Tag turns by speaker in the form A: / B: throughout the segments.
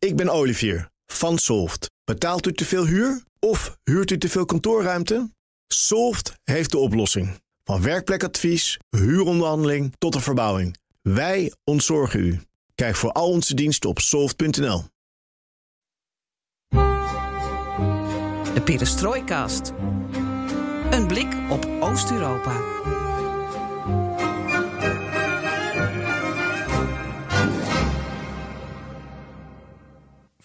A: Ik ben Olivier van Solft. Betaalt u te veel huur of huurt u te veel kantoorruimte? Solft heeft de oplossing. Van werkplekadvies, huuronderhandeling tot de verbouwing. Wij ontzorgen u. Kijk voor al onze diensten op soft.nl.
B: De Perestroikast. Een blik op Oost-Europa.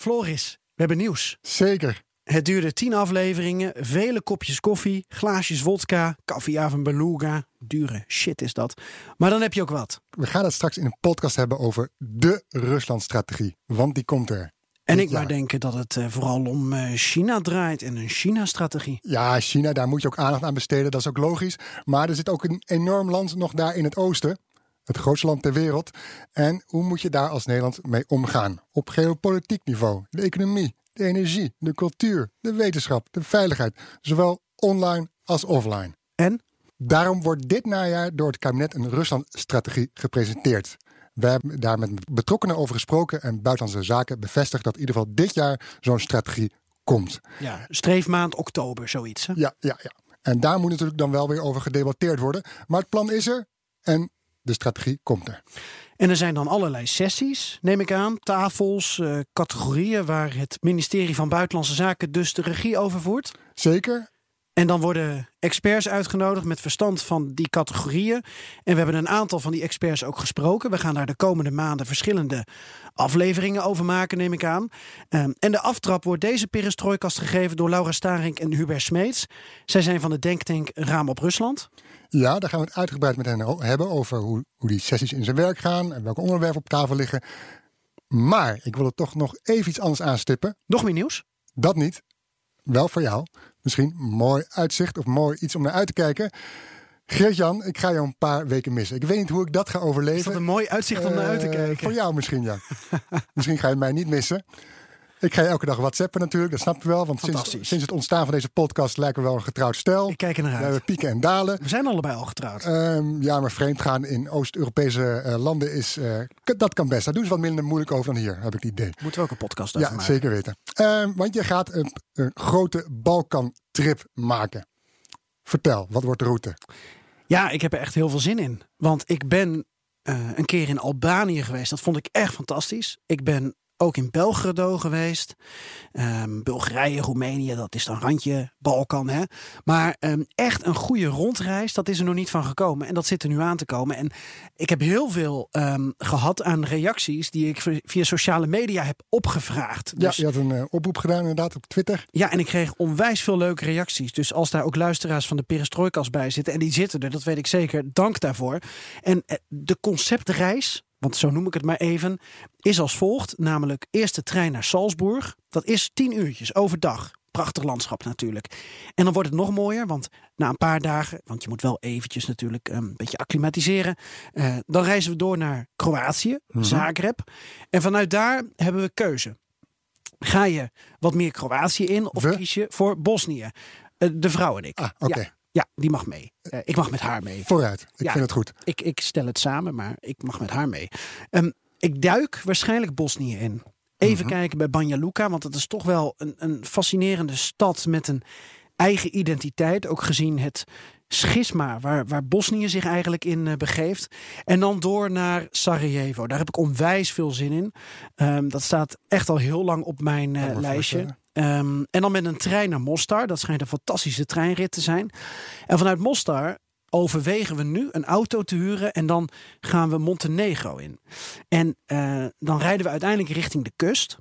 C: Floris, we hebben nieuws.
D: Zeker.
C: Het duurde tien afleveringen, vele kopjes koffie, glaasjes vodka, caviar van beluga. Dure shit is dat. Maar dan heb je ook wat.
D: We gaan het straks in een podcast hebben over de Rusland-strategie. Want die komt er.
C: En ik maar denken dat het eh, vooral om eh, China draait en een China-strategie.
D: Ja, China, daar moet je ook aandacht aan besteden. Dat is ook logisch. Maar er zit ook een enorm land nog daar in het oosten. Het grootste land ter wereld. En hoe moet je daar als Nederland mee omgaan? Op geopolitiek niveau. De economie, de energie, de cultuur, de wetenschap, de veiligheid. Zowel online als offline.
C: En?
D: Daarom wordt dit najaar door het kabinet een Rusland-strategie gepresenteerd. We hebben daar met betrokkenen over gesproken en Buitenlandse Zaken bevestigt dat in ieder geval dit jaar zo'n strategie komt.
C: Ja, streefmaand oktober, zoiets. Hè?
D: Ja, ja, ja. En daar moet natuurlijk dan wel weer over gedebatteerd worden. Maar het plan is er en de strategie komt er.
C: En er zijn dan allerlei sessies, neem ik aan. Tafels, eh, categorieën waar het ministerie van Buitenlandse Zaken dus de regie over voert.
D: Zeker.
C: En dan worden experts uitgenodigd met verstand van die categorieën. En we hebben een aantal van die experts ook gesproken. We gaan daar de komende maanden verschillende afleveringen over maken, neem ik aan. Ehm, en de aftrap wordt deze perestrooikast gegeven door Laura Starink en Hubert Smeets. Zij zijn van de denktank Raam op Rusland.
D: Ja, daar gaan we het uitgebreid met hen hebben over hoe, hoe die sessies in zijn werk gaan en welke onderwerpen op tafel liggen. Maar ik wil er toch nog even iets anders aanstippen.
C: Nog meer nieuws?
D: Dat niet. Wel voor jou. Misschien mooi uitzicht of mooi iets om naar uit te kijken. Geert-Jan, ik ga jou een paar weken missen. Ik weet niet hoe ik dat ga overleven.
C: Is dat een mooi uitzicht om naar uit te
D: Eh,
C: kijken?
D: Voor jou misschien, ja. misschien ga je mij niet missen. Ik ga je elke dag whatsappen natuurlijk, dat snap je wel. Want sinds, sinds het ontstaan van deze podcast lijken we wel een getrouwd stel.
C: Ik kijk er naar
D: We
C: uit.
D: hebben pieken en dalen.
C: We zijn allebei al getrouwd.
D: Ehm, ja, maar vreemdgaan in Oost-Europese eh, landen is. eh, dat kan best. Daar doen ze wat minder moeilijk over dan hier, heb ik het idee.
C: Moeten we ook een podcast over
D: Ja,
C: maken.
D: zeker weten. Ehm, want je gaat een, een grote Balkan-trip maken. Vertel, wat wordt de route?
C: Ja, ik heb er echt heel veel zin in. Want ik ben eh, een keer in Albanië geweest. Dat vond ik echt fantastisch. Ik ben ook in Belgrado geweest. Ehm, Bulgarije, Roemenië, dat is dan randje Balkan. Hè? Maar ehm, echt een goede rondreis, dat is er nog niet van gekomen. En dat zit er nu aan te komen. En ik heb heel veel ehm, gehad aan reacties die ik via sociale media heb opgevraagd.
D: Ja,
C: Dus-
D: je had een eh, oproep gedaan inderdaad op Twitter.
C: ja, en ik kreeg onwijs veel leuke reacties. Dus als daar ook luisteraars van de Perestrooikas bij zitten, en die zitten er, dat weet ik zeker, dank daarvoor. En eh, de conceptreis, want zo noem ik het maar even, is als volgt. Namelijk eerst de trein naar Salzburg. Dat is tien uurtjes overdag. Prachtig landschap natuurlijk. En dan wordt het nog mooier, want na een paar dagen, want je moet wel eventjes natuurlijk eh, een beetje acclimatiseren. eh, dan reizen we door naar Kroatië, Zagreb. En vanuit daar hebben we keuze. Ga je wat meer Kroatië in of
D: We?
C: kies je voor Bosnië? Eh, de vrouw en ik.
D: Ah.
C: Ja, ja, die mag mee. Eh, ik mag met haar mee.
D: Vooruit, ik
C: Ja.
D: vind het goed.
C: Ik, ik stel het samen, maar ik mag met haar mee. Ehm, ik duik waarschijnlijk Bosnië in. Even kijken bij Banja Luka, want het is toch wel een, een fascinerende stad met een eigen identiteit. Ook gezien het schisma waar, waar Bosnië zich eigenlijk in eh, begeeft. En dan door naar Sarajevo. Daar heb ik onwijs veel zin in. Ehm, dat staat echt al heel lang op mijn eh, lijstje. Ehm, en dan met een trein naar Mostar. Dat schijnt een fantastische treinrit te zijn. En vanuit Mostar overwegen we nu een auto te huren en dan gaan we Montenegro in. En eh, dan rijden we uiteindelijk richting de kust.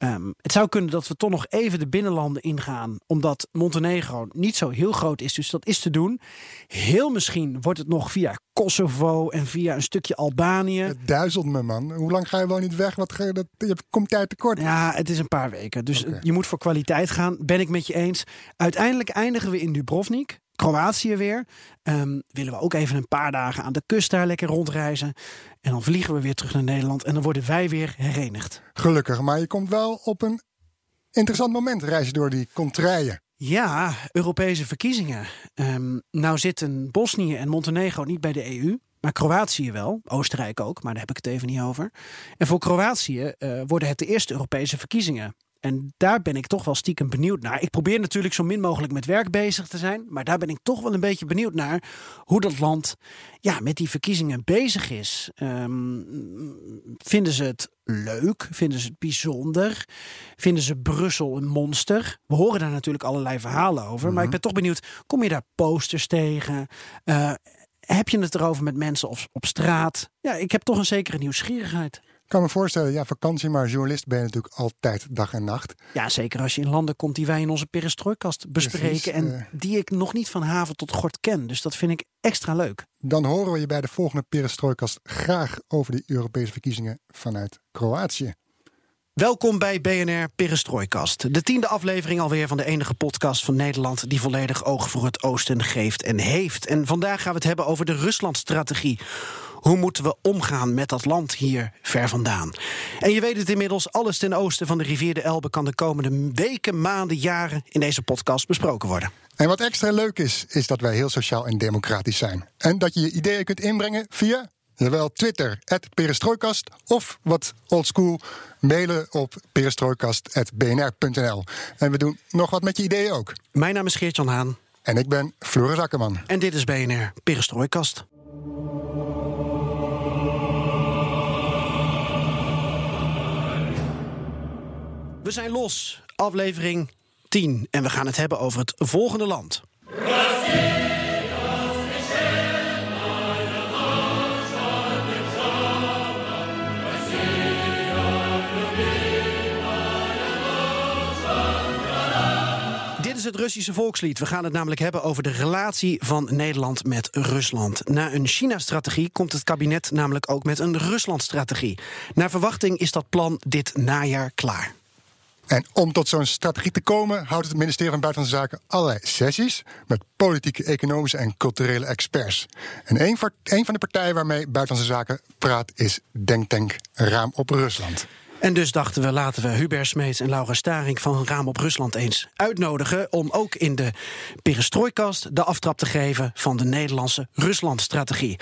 C: Ehm, het zou kunnen dat we toch nog even de binnenlanden ingaan, omdat Montenegro niet zo heel groot is, dus dat is te doen. Heel misschien wordt het nog via Kosovo en via een stukje Albanië.
D: Het duizelt me, man. Hoe lang ga je wel niet weg? Wat ga je, dat, je komt tijd tekort.
C: Ja, het is een paar weken. Dus je moet voor kwaliteit gaan. Ben ik met je eens. Uiteindelijk eindigen we in Dubrovnik. Kroatië weer. Ehm, willen we ook even een paar dagen aan de kust daar lekker rondreizen. En dan vliegen we weer terug naar Nederland. En dan worden wij weer herenigd.
D: Gelukkig, maar je komt wel op een interessant moment reizen door die contraien.
C: Ja, Europese verkiezingen. Ehm, nou zitten Bosnië en Montenegro niet bij de EU. maar Kroatië wel. Oostenrijk ook, maar daar heb ik het even niet over. En voor Kroatië eh, worden het de eerste Europese verkiezingen. En daar ben ik toch wel stiekem benieuwd naar. Ik probeer natuurlijk zo min mogelijk met werk bezig te zijn. Maar daar ben ik toch wel een beetje benieuwd naar hoe dat land ja, met die verkiezingen bezig is. Ehm, vinden ze het leuk? Vinden ze het bijzonder? Vinden ze Brussel een monster? We horen daar natuurlijk allerlei verhalen over. Maar ik
D: Mhm.
C: ben toch benieuwd, kom je daar posters tegen? Eh, heb je het erover met mensen op, op straat? Ja, ik heb toch een zekere nieuwsgierigheid.
D: Ik kan me voorstellen, ja, vakantie, maar journalist ben je natuurlijk altijd dag en nacht.
C: Ja, zeker als je in landen komt die wij in onze perestrooikast bespreken.
D: Precies,
C: en
D: eh.
C: die ik nog niet van haven tot gort ken. Dus dat vind ik extra leuk.
D: Dan horen we je bij de volgende Perestrooikast graag over die Europese verkiezingen vanuit Kroatië.
C: Welkom bij BNR Perestrooikast. De tiende aflevering alweer van de enige podcast van Nederland... die volledig oog voor het oosten geeft en heeft. En vandaag gaan we het hebben over de Ruslandstrategie. Hoe moeten we omgaan met dat land hier ver vandaan? En je weet het inmiddels, alles ten oosten van de rivier de Elbe... kan de komende weken, maanden, jaren in deze podcast besproken worden.
D: En wat extra leuk is, is dat wij heel sociaal en democratisch zijn. En dat je je ideeën kunt inbrengen via, jawel, Twitter, perestrooikast... of wat oldschool, mailen op perestrooikast.bnr.nl. En we doen nog wat met je ideeën ook.
C: Mijn naam is Geert-Jan Haan
D: En ik ben Floris Akkerman.
C: en dit is BNR Perestrooikast. We zijn los, aflevering 10. En we gaan het hebben over het volgende land. Dit is het Russische volkslied. We gaan het namelijk hebben over de relatie van Nederland met Rusland. Na een China-strategie komt het kabinet namelijk ook met een Rusland-strategie. Naar verwachting is dat plan dit najaar klaar.
D: En om tot zo'n strategie te komen, houdt het ministerie van Buitenlandse Zaken allerlei sessies met politieke, economische en culturele experts. En een, van- een van de partijen waarmee Buitenlandse Zaken praat is Denktank Raam op Rusland.
C: En dus dachten we, laten we Hubert Smeets en Laura Staring van Raam op Rusland eens uitnodigen. om ook in de perestrooikast de aftrap te geven van de Nederlandse Rusland-strategie.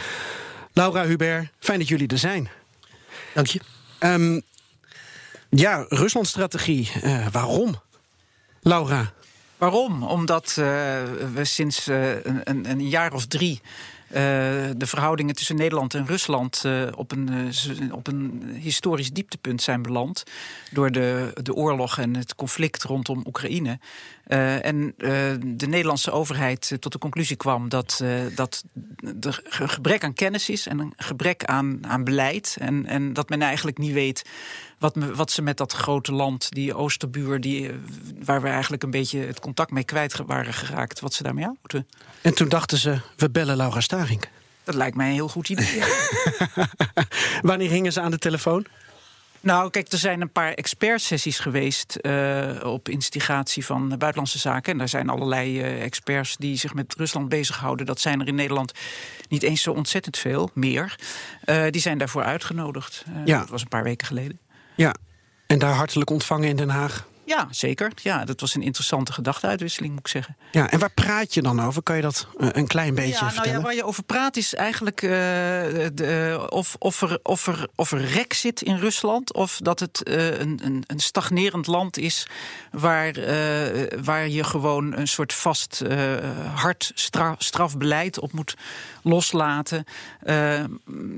C: Laura, Hubert, fijn dat jullie er zijn.
E: Dank je.
C: Ehm, ja, Rusland-strategie. eh, waarom? Laura.
E: Waarom? Omdat eh, we sinds eh, een, een, jaar of drie. de verhoudingen tussen Nederland en Rusland op, een, op een historisch dieptepunt zijn beland. Door de, de oorlog en het conflict rondom Oekraïne. En de Nederlandse overheid tot de conclusie kwam dat, dat er een gebrek aan kennis is en een gebrek aan, aan beleid. En, en dat men eigenlijk niet weet wat, me, wat ze met dat grote land, die oosterbuur, die, eh, waar we eigenlijk een beetje het contact mee kwijt waren geraakt, wat ze daarmee aan moeten.
C: En toen dachten ze, we bellen Laura Staring.
E: Dat lijkt mij een heel goed idee.
C: Wanneer gingen ze aan de telefoon?
E: Nou, kijk, er zijn een paar expertsessies geweest eh, op instigatie van Buitenlandse Zaken. En daar zijn allerlei eh, experts die zich met Rusland bezighouden. Dat zijn er in Nederland niet eens zo ontzettend veel, meer. Die zijn daarvoor uitgenodigd.
C: Ja.
E: Dat was een paar weken geleden.
C: Ja. En daar hartelijk ontvangen in Den Haag.
E: Ja, zeker. Ja, dat was een interessante gedachtenuitwisseling, moet ik zeggen.
C: Ja, en waar praat je dan over? Kan je dat eh, een klein beetje
E: ja, nou
C: vertellen?
E: ja, waar je over praat is eigenlijk eh, de, of, of, er, of, er, of er rek zit in Rusland... of dat het eh, een, een, een stagnerend land is... Waar, waar je gewoon een soort vast, hard stra- strafbeleid op moet loslaten.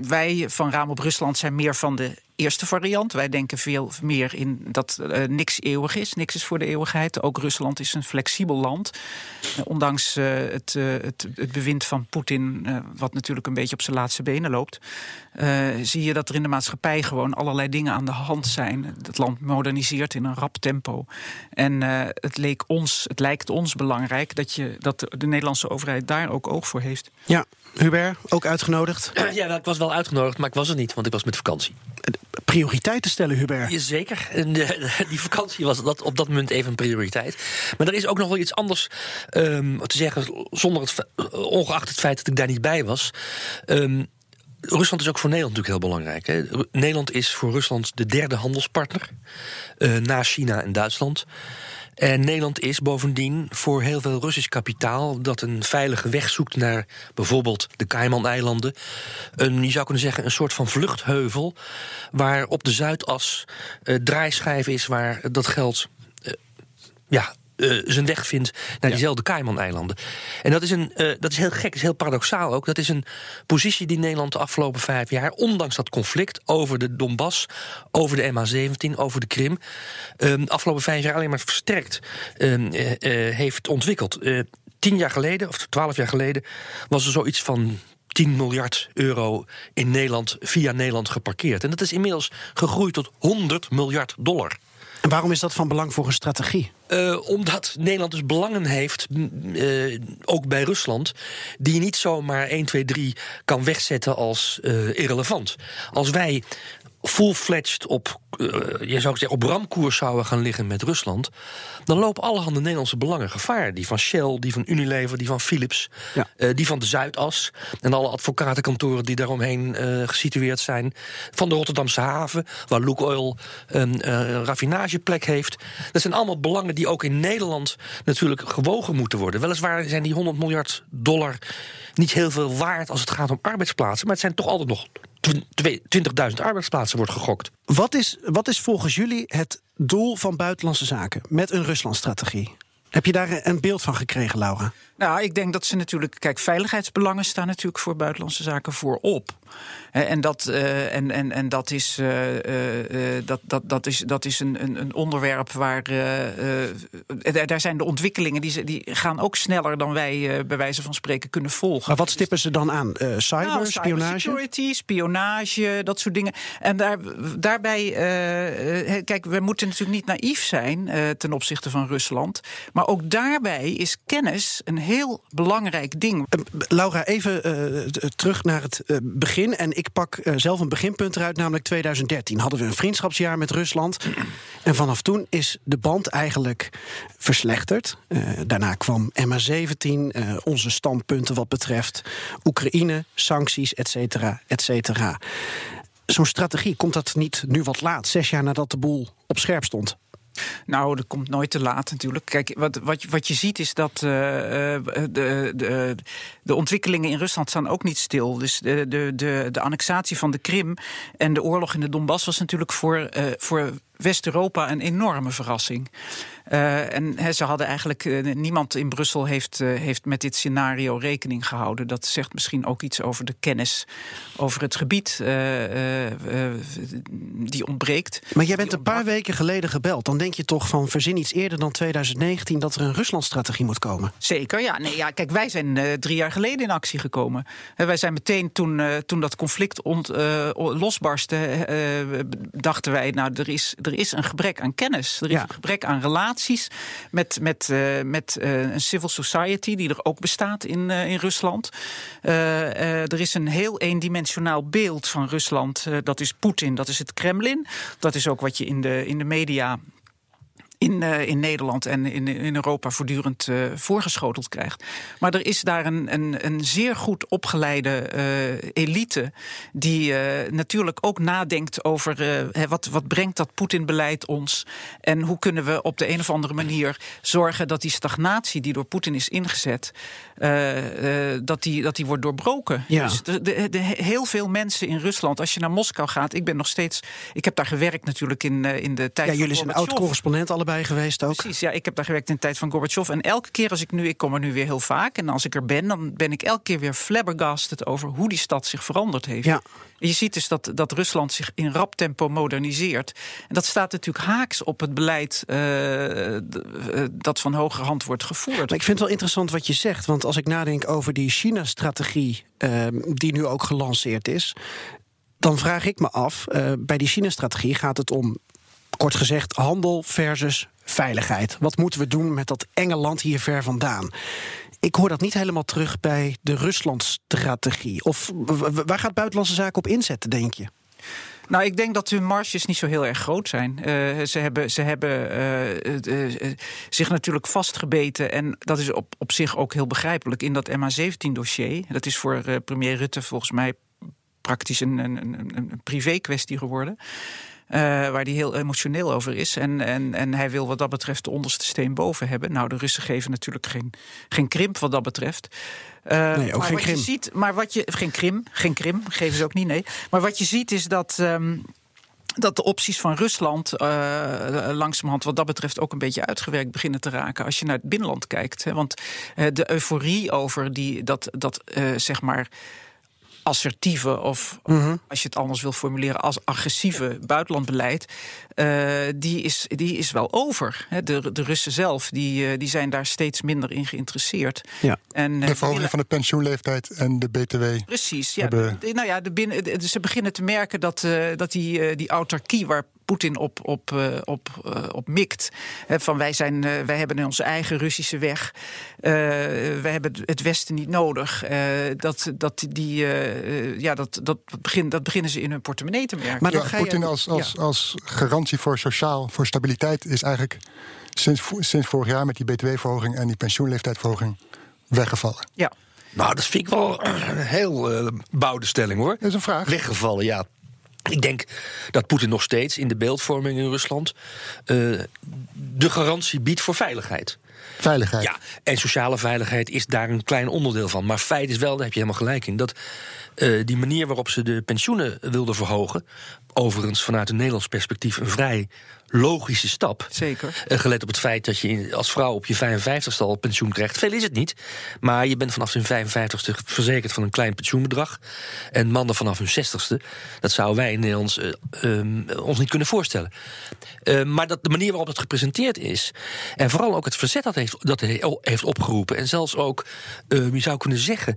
E: Wij van Raam op Rusland zijn meer van de eerste variant. Wij denken veel meer in dat eh, niks eeuwig is. Niks is voor de eeuwigheid. Ook Rusland is een flexibel land. Eh, ondanks eh, het, het, bewind van Poetin, wat natuurlijk een beetje op zijn laatste benen loopt, zie je dat er in de maatschappij gewoon allerlei dingen aan de hand zijn. Het land moderniseert in een rap tempo. En het, leek ons, het lijkt ons belangrijk dat, je, dat de, de Nederlandse overheid daar ook oog voor heeft.
C: Ja, Hubert, ook uitgenodigd.
F: Ja, ik was wel uitgenodigd, maar ik was er niet, want ik was met vakantie.
C: Prioriteiten stellen, Hubert.
F: Jazeker, en eh, die vakantie was dat op dat moment even een prioriteit. Maar er is ook nog wel iets anders ehm, te zeggen, zonder het, fe- ongeacht het feit dat ik daar niet bij was. Ehm, Rusland is ook voor Nederland natuurlijk heel belangrijk. Hè. Nederland is voor Rusland de derde handelspartner, eh, na China en Duitsland. En Nederland is bovendien voor heel veel Russisch kapitaal dat een veilige weg zoekt naar bijvoorbeeld de Cayman-eilanden. Een, je zou kunnen zeggen, een soort van vluchtheuvel waar op de Zuidas uh, draaischijf is waar dat geld uh, ja, uh, zijn weg vindt naar diezelfde Cayman-eilanden. En dat is, een, uh, dat is heel gek, is heel paradoxaal ook. Dat is een positie die Nederland de afgelopen vijf jaar, ondanks dat conflict over de Donbass, over de MH17, over de Krim, um, de afgelopen vijf jaar alleen maar versterkt um, uh, heeft ontwikkeld. tien jaar geleden, of twaalf jaar geleden, was er zoiets van 10 miljard euro in Nederland via Nederland geparkeerd. En dat is inmiddels gegroeid tot 100 miljard dollar.
C: En waarom is dat van belang voor een strategie?
F: Uh, omdat Nederland dus belangen heeft, uh, ook bij Rusland, die je niet zomaar 1, 2, 3 kan wegzetten als uh, irrelevant. Als wij full-fledged op, uh, je zou zeggen, op ramkoers zouden gaan liggen met Rusland, dan lopen allerhande Nederlandse belangen gevaar. Die van Shell, die van Unilever, die van Philips, ja. uh, die van de Zuidas en alle advocatenkantoren die daaromheen uh, gesitueerd zijn. Van de Rotterdamse haven, waar Lukoil een raffinageplek heeft. Dat zijn allemaal belangen die ook in Nederland natuurlijk gewogen moeten worden. Weliswaar zijn die 100 miljard dollar niet heel veel waard als het gaat om arbeidsplaatsen, maar het zijn toch altijd nog 20.000 arbeidsplaatsen wordt gegokt.
C: Wat is, wat is volgens jullie het doel van buitenlandse zaken met een Ruslandstrategie? Heb je daar een beeld van gekregen, Laura?
E: Nou, ik denk dat ze natuurlijk. Kijk, veiligheidsbelangen staan natuurlijk voor buitenlandse zaken voorop. En dat, uh, en, en, en dat, is, uh, uh, dat, dat, dat, is, dat is een, een, onderwerp waar. daar zijn de ontwikkelingen die, die gaan ook sneller dan wij bij wijze van spreken kunnen volgen.
C: Maar wat stippen ze dan aan? cyber, nou, spionage?
E: Security, spionage, dat soort dingen. En daar, daarbij. kijk, we moeten natuurlijk niet naïef zijn ten opzichte van Rusland. Maar ook daarbij is kennis een heel belangrijk ding.
C: Laura, even terug naar het begin en ik pak zelf een beginpunt eruit, namelijk 2013. Hadden we een vriendschapsjaar met Rusland. En vanaf toen is de band eigenlijk verslechterd. Daarna kwam MH17, uh, onze standpunten wat betreft Oekraïne, sancties, et cetera, et cetera. Zo'n strategie, komt dat niet nu wat laat, zes jaar nadat de boel op scherp stond?
E: Nou, dat komt nooit te laat natuurlijk. Kijk, wat, wat, wat je ziet is dat uh, de, de, de ontwikkelingen in Rusland staan ook niet stil. Dus de, de, de, de annexatie van de Krim en de oorlog in de Donbass was natuurlijk voor, uh, voor West-Europa een enorme verrassing. Uh, en he, ze hadden eigenlijk, uh, niemand in Brussel heeft, uh, heeft met dit scenario rekening gehouden. Dat zegt misschien ook iets over de kennis over het gebied die ontbreekt.
C: Maar jij bent een paar weken geleden gebeld. Dan denk je toch van verzin iets eerder dan 2019 dat er een Ruslandstrategie moet komen.
E: Zeker, ja. Nee, ja kijk, wij zijn drie jaar geleden in actie gekomen. wij zijn meteen toen, toen dat conflict ont, losbarstte, dachten wij, nou, er is, er is een gebrek aan kennis. Er is ja. een gebrek aan met, met, uh, met uh, een civil society die er ook bestaat in, uh, in Rusland. er is een heel eendimensionaal beeld van Rusland. dat is Poetin, dat is het Kremlin. Dat is ook wat je in de, in de media in, uh, in Nederland en in, in Europa voortdurend uh, voorgeschoteld krijgt. Maar er is daar een, een, een zeer goed opgeleide uh, elite die natuurlijk ook nadenkt over hè, wat, wat brengt dat Poetin-beleid ons en hoe kunnen we op de een of andere manier zorgen dat die stagnatie die door Poetin is ingezet, dat, die, dat die wordt doorbroken.
C: Ja.
E: Dus de, de, de, heel veel mensen in Rusland, als je naar Moskou gaat, ik ben nog steeds, ik heb daar gewerkt natuurlijk in, in de tijd
C: ja, jullie zijn oud-correspondent allebei geweest ook.
E: Precies, ja, ik heb daar gewerkt in de tijd van Gorbachev. En elke keer als ik nu, ik kom er nu weer heel vaak. En als ik er ben, dan ben ik elke keer weer flabbergasted over hoe die stad zich veranderd heeft.
C: Ja.
E: En je ziet dus dat, dat Rusland zich in rap tempo moderniseert. En dat staat natuurlijk haaks op het beleid uh, dat van hoge hand wordt gevoerd. Maar
C: ik vind het wel interessant wat je zegt. Want als ik nadenk over die China-strategie uh, die nu ook gelanceerd is dan vraag ik me af, uh, bij die China-strategie gaat het om Kort gezegd, handel versus veiligheid. Wat moeten we doen met dat enge land hier ver vandaan? Ik hoor dat niet helemaal terug bij de Rusland-strategie. Of waar gaat buitenlandse zaken op inzetten, denk je?
E: Nou, ik denk dat hun marges niet zo heel erg groot zijn. Uh, ze hebben, ze hebben uh, uh, zich natuurlijk vastgebeten. En dat is op, op zich ook heel begrijpelijk in dat MH17-dossier. Dat is voor premier Rutte volgens mij praktisch een, een, een, een privé kwestie geworden. Eh, waar hij heel emotioneel over is. En, en, en hij wil wat dat betreft de onderste steen boven hebben. Nou, de Russen geven natuurlijk geen, geen krimp wat dat betreft. Uh,
C: Nee, ook
E: maar
C: geen
E: wat
C: Krim.
E: Je ziet, maar wat je, geen krim, geen krim, geven ze ook niet, nee. Maar wat je ziet is dat. ehm, dat de opties van Rusland eh langzamerhand wat dat betreft ook een beetje uitgewerkt beginnen te raken als je naar het binnenland kijkt. Hè. Want eh, de euforie over die, dat, dat eh, zeg maar assertieve of als je het anders wil formuleren als agressieve buitenlandbeleid, eh, die, is, die is wel over. Hè. De, de Russen zelf die, eh, die zijn daar steeds minder in geïnteresseerd.
C: Ja.
E: En, eh,
D: De verhoging van de pensioenleeftijd en de BTW.
E: Precies, ja.
D: hebben-
E: De- Nou ja, de binnen, de- ze beginnen te merken dat, dat die, die autarkie waar Poetin op, op, eh, op, eh, op mikt. Hè, van wij, zijn, eh, wij hebben onze eigen Russische weg. Eh, wij hebben het Westen niet nodig. Eh, dat, dat, die, ja, dat, dat, begin, dat beginnen ze in hun portemonnee te merken.
C: Maar
D: Ja,
C: ga je-
D: Poetin als, als,
C: ja.
D: als garantie voor sociaal, voor stabiliteit is eigenlijk sinds, sinds vorig jaar met die btw-verhoging en die pensioenleeftijdverhoging weggevallen.
E: ja.
F: Nou, dat vind ik wel een heel bouwde stelling hoor.
D: Dat is een vraag.
F: Weggevallen, ja. Ik denk dat Poetin nog steeds in de beeldvorming in Rusland eh, de garantie biedt voor veiligheid.
D: Veiligheid.
F: Ja, en sociale veiligheid is daar een klein onderdeel van. Maar feit is wel, daar heb je helemaal gelijk in, dat eh, die manier waarop ze de pensioenen wilden verhogen, overigens vanuit een Nederlands perspectief een vrij logische stap.
E: Zeker.
F: Eh, gelet op het feit dat je in- als vrouw op je 55ste al pensioen krijgt. Veel is het niet. Maar je bent vanaf hun 55ste verzekerd van een klein pensioenbedrag. En mannen vanaf hun 60ste. Dat zouden wij in Nederland eh, ehm, ons niet kunnen voorstellen. Eh, maar dat de manier waarop het gepresenteerd is. En vooral ook het verzet dat heeft, dat he- heeft opgeroepen. En zelfs ook, eh, je zou kunnen zeggen.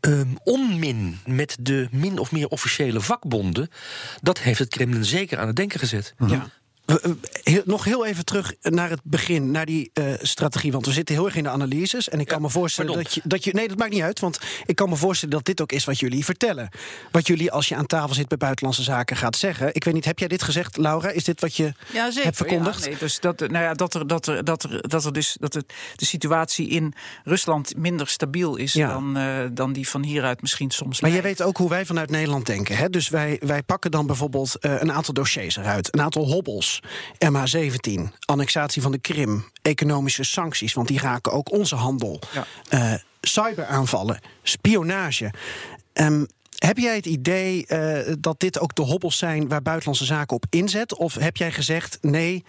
F: ehm, onmin met de min of meer officiële vakbonden. Dat heeft het Kremlin zeker aan het denken gezet.
C: Ja. Heel- nog heel even terug naar het begin, naar die eh, strategie. Want we zitten heel erg in de analyses. En ik kan me voorstellen
F: pardon.
C: dat je, dat je. Nee, dat maakt niet uit. Want ik kan me voorstellen dat dit ook is wat jullie vertellen. Wat jullie als je aan tafel zit bij Buitenlandse Zaken gaat zeggen. Ik weet niet, heb jij dit gezegd, Laura? Is dit wat je
E: Ja, zeker.
C: hebt verkondigd?
E: Ja, nee, dus dat, nou ja, dat, er, dat, er, dat, er, dat er dus dat het, de situatie in Rusland minder stabiel is
C: Ja.
E: dan, eh, dan die van hieruit misschien soms.
C: Maar jij
E: lijkt.
C: weet ook hoe wij vanuit Nederland denken. Hè? Dus wij, wij pakken dan bijvoorbeeld eh, een aantal dossiers eruit. Een aantal hobbels. MH17, annexatie van de Krim, economische sancties, want die raken ook onze handel.
E: Ja.
C: Eh, cyberaanvallen, spionage. Ehm, heb jij het idee eh, dat dit ook de hobbels zijn waar Buitenlandse Zaken op inzet? Of heb jij gezegd nee,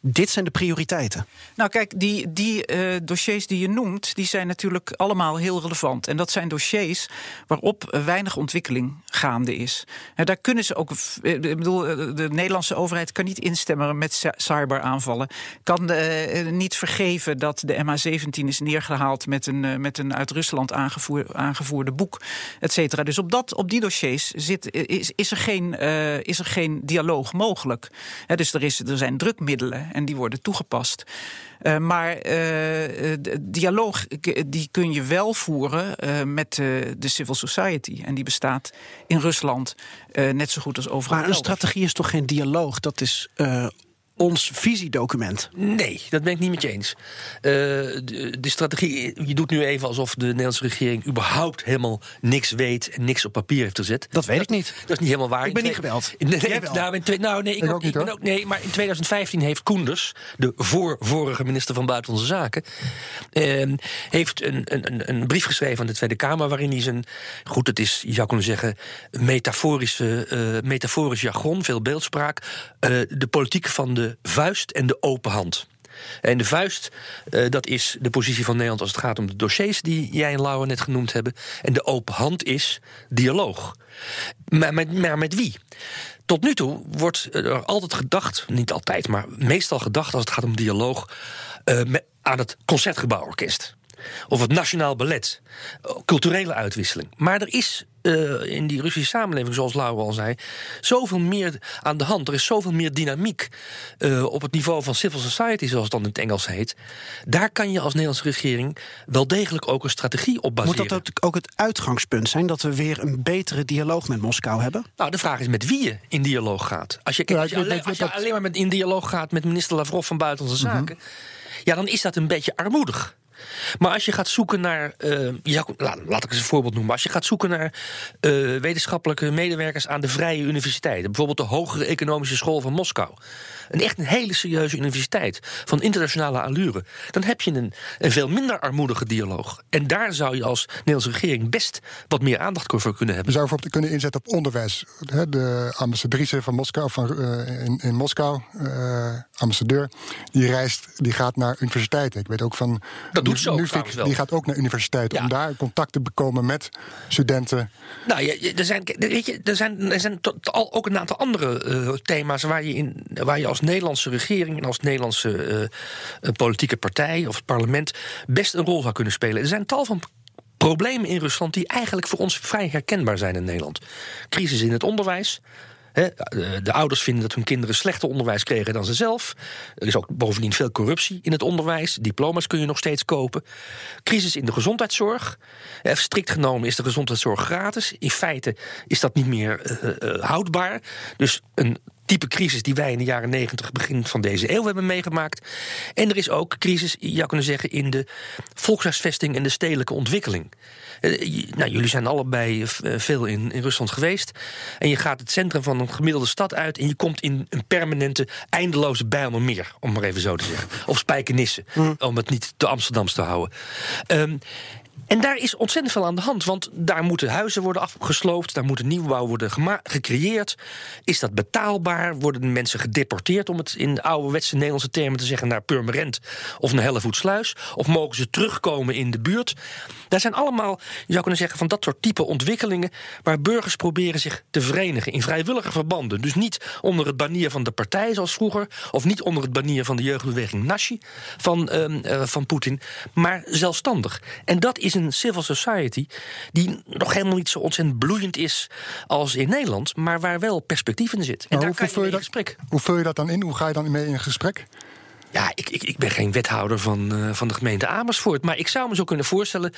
C: dit zijn de prioriteiten?
E: Nou, kijk, die, die eh, dossiers die je noemt, die zijn natuurlijk allemaal heel relevant. En dat zijn dossiers waarop weinig ontwikkeling gaande is. En daar kunnen ze ook. eh, Ik bedoel, eh, de Nederlandse overheid kan niet instemmen met cy- cyberaanvallen. Kan niet vergeven dat de MH17 is neergehaald met een, met een uit Rusland aangevoer, aangevoerde boek, et cetera. Dus op, dat, op die dossiers zit, is, is, er geen, is er geen dialoog mogelijk. Dus er, is, er zijn drukmiddelen en die worden toegepast. Eh, maar eh, de dialoog die kun je wel voeren eh, met de civil society. En die bestaat in Rusland net zo goed als overal.
C: Maar een
E: elders.
C: strategie is toch geen dialoog? Dat is ons visiedocument.
F: Nee, dat ben ik niet met je eens. Eh, de, de strategie, je doet nu even alsof de Nederlandse regering überhaupt helemaal niks weet en niks op papier heeft gezet.
C: Dat weet ik niet.
F: Dat is niet helemaal waar.
C: Ik ben niet gebeld.
F: Nee, nee,
C: Jij wel.
F: nou, in twee- nou, nee, ik,
D: Ik
F: ook,
D: ook niet,
F: ik ben
D: hoor.
F: ook, nee, maar in 2015 heeft Koenders, de voor vorige minister van Buitenlandse Zaken, eh, heeft een, een, een- een brief geschreven aan de Tweede Kamer waarin hij zijn, goed, het is, je zou kunnen zeggen, metaforische, eh, metaforisch jargon, veel beeldspraak, eh, de politiek van de vuist en de open hand. En de vuist, eh, dat is de positie van Nederland als het gaat om de dossiers die jij en Laura net genoemd hebben. En de open hand is dialoog. Maar met, maar met wie? Tot nu toe wordt er altijd gedacht, niet altijd, maar meestal gedacht als het gaat om dialoog, eh, aan het Concertgebouworkest. Of het Nationaal Ballet. Culturele uitwisseling. Maar er is eh, in die Russische samenleving, zoals Laura al zei, zoveel meer aan de hand. Er is zoveel meer dynamiek eh, op het niveau van civil society, zoals het dan in het Engels heet. Daar kan je als Nederlandse regering wel degelijk ook een strategie op baseren.
C: Moet dat ook- het uitgangspunt zijn dat we weer een betere dialoog met Moskou hebben?
F: Nou, de vraag is met wie je in dialoog gaat. Als je, als alleen,
D: denk
F: als je
D: dat-
F: alleen maar met, in dialoog gaat met minister Lavrov van Buitenlandse Zaken... ja, dan is dat een beetje armoedig. Maar als je gaat zoeken naar. eh, ja, laat, ik eens een voorbeeld noemen. Als je gaat zoeken naar eh, wetenschappelijke medewerkers aan de Vrije Universiteiten. Bijvoorbeeld de Hogere Economische School van Moskou. Een echt een hele serieuze universiteit van internationale allure. Dan heb je een, een veel minder armoedige dialoog. En daar zou je als Nederlandse regering best wat meer aandacht voor kunnen
D: Je
F: hebben.
D: zou bijvoorbeeld kunnen inzetten op onderwijs. De ambassadrice van Moskou, van, eh, in, in Moskou, eh, ambassadeur, die reist, die gaat naar universiteiten. Ik weet ook van.
F: Dat doet ze ook wel.
D: Die gaat ook naar universiteiten
F: Ja.
D: om daar contact te bekomen met studenten.
F: Nou, ja, er zijn, weet je, er zijn, er zijn tot- al, ook een aantal andere eh, thema's waar je, in, waar je als Nederlandse regering en als Nederlandse eh, eh, politieke partij of het parlement best een rol zou kunnen spelen. Er zijn tal van problemen in Rusland die eigenlijk voor ons vrij herkenbaar zijn in Nederland. Crisis in het onderwijs. De ouders vinden dat hun kinderen slechter onderwijs kregen dan ze zelf. Er is ook bovendien veel corruptie in het onderwijs. Diploma's kun je nog steeds kopen. Crisis in de gezondheidszorg. Strikt genomen is de gezondheidszorg gratis. In feite is dat niet meer eh, houdbaar. Dus een type crisis die wij in de jaren 90, begin van deze eeuw hebben meegemaakt. En er is ook crisis, je zou kunnen zeggen, in de volkshuisvesting en de stedelijke ontwikkeling. Eh, nou, jullie zijn allebei eh, veel in, in Rusland geweest. En je gaat het centrum van een gemiddelde stad uit en je komt in een permanente, eindeloze Bijlmermeer, om maar even zo te zeggen. Of Spijkenisse, om het niet te Amsterdams te houden. Ehm, en daar is ontzettend veel aan de hand. Want daar moeten huizen worden afgesloopt. Daar moet een nieuwbouw worden gecreëerd. Is dat betaalbaar? Worden de mensen gedeporteerd, om het in ouderwetse Nederlandse termen te zeggen, naar Purmerend of naar Hellevoetsluis? Of mogen ze terugkomen in de buurt? Daar zijn allemaal, je zou kunnen zeggen, van dat soort type ontwikkelingen. waar burgers proberen zich te verenigen in vrijwillige verbanden. Dus niet onder het banier van de partij zoals vroeger. of niet onder het banier van de jeugdbeweging Nashi van, ehm, eh, van Poetin. maar zelfstandig. En dat is een civil society die nog helemaal niet zo ontzettend bloeiend is als in Nederland. maar waar wel perspectief in zit. En daar
D: hoe,
F: kan je in
D: dat,
F: gesprek.
D: hoe vul je dat dan in? Hoe ga je dan mee in gesprek?
F: Ja, ik, ik, ik ben geen wethouder van, eh, van de gemeente Amersfoort. Maar ik zou me zo kunnen voorstellen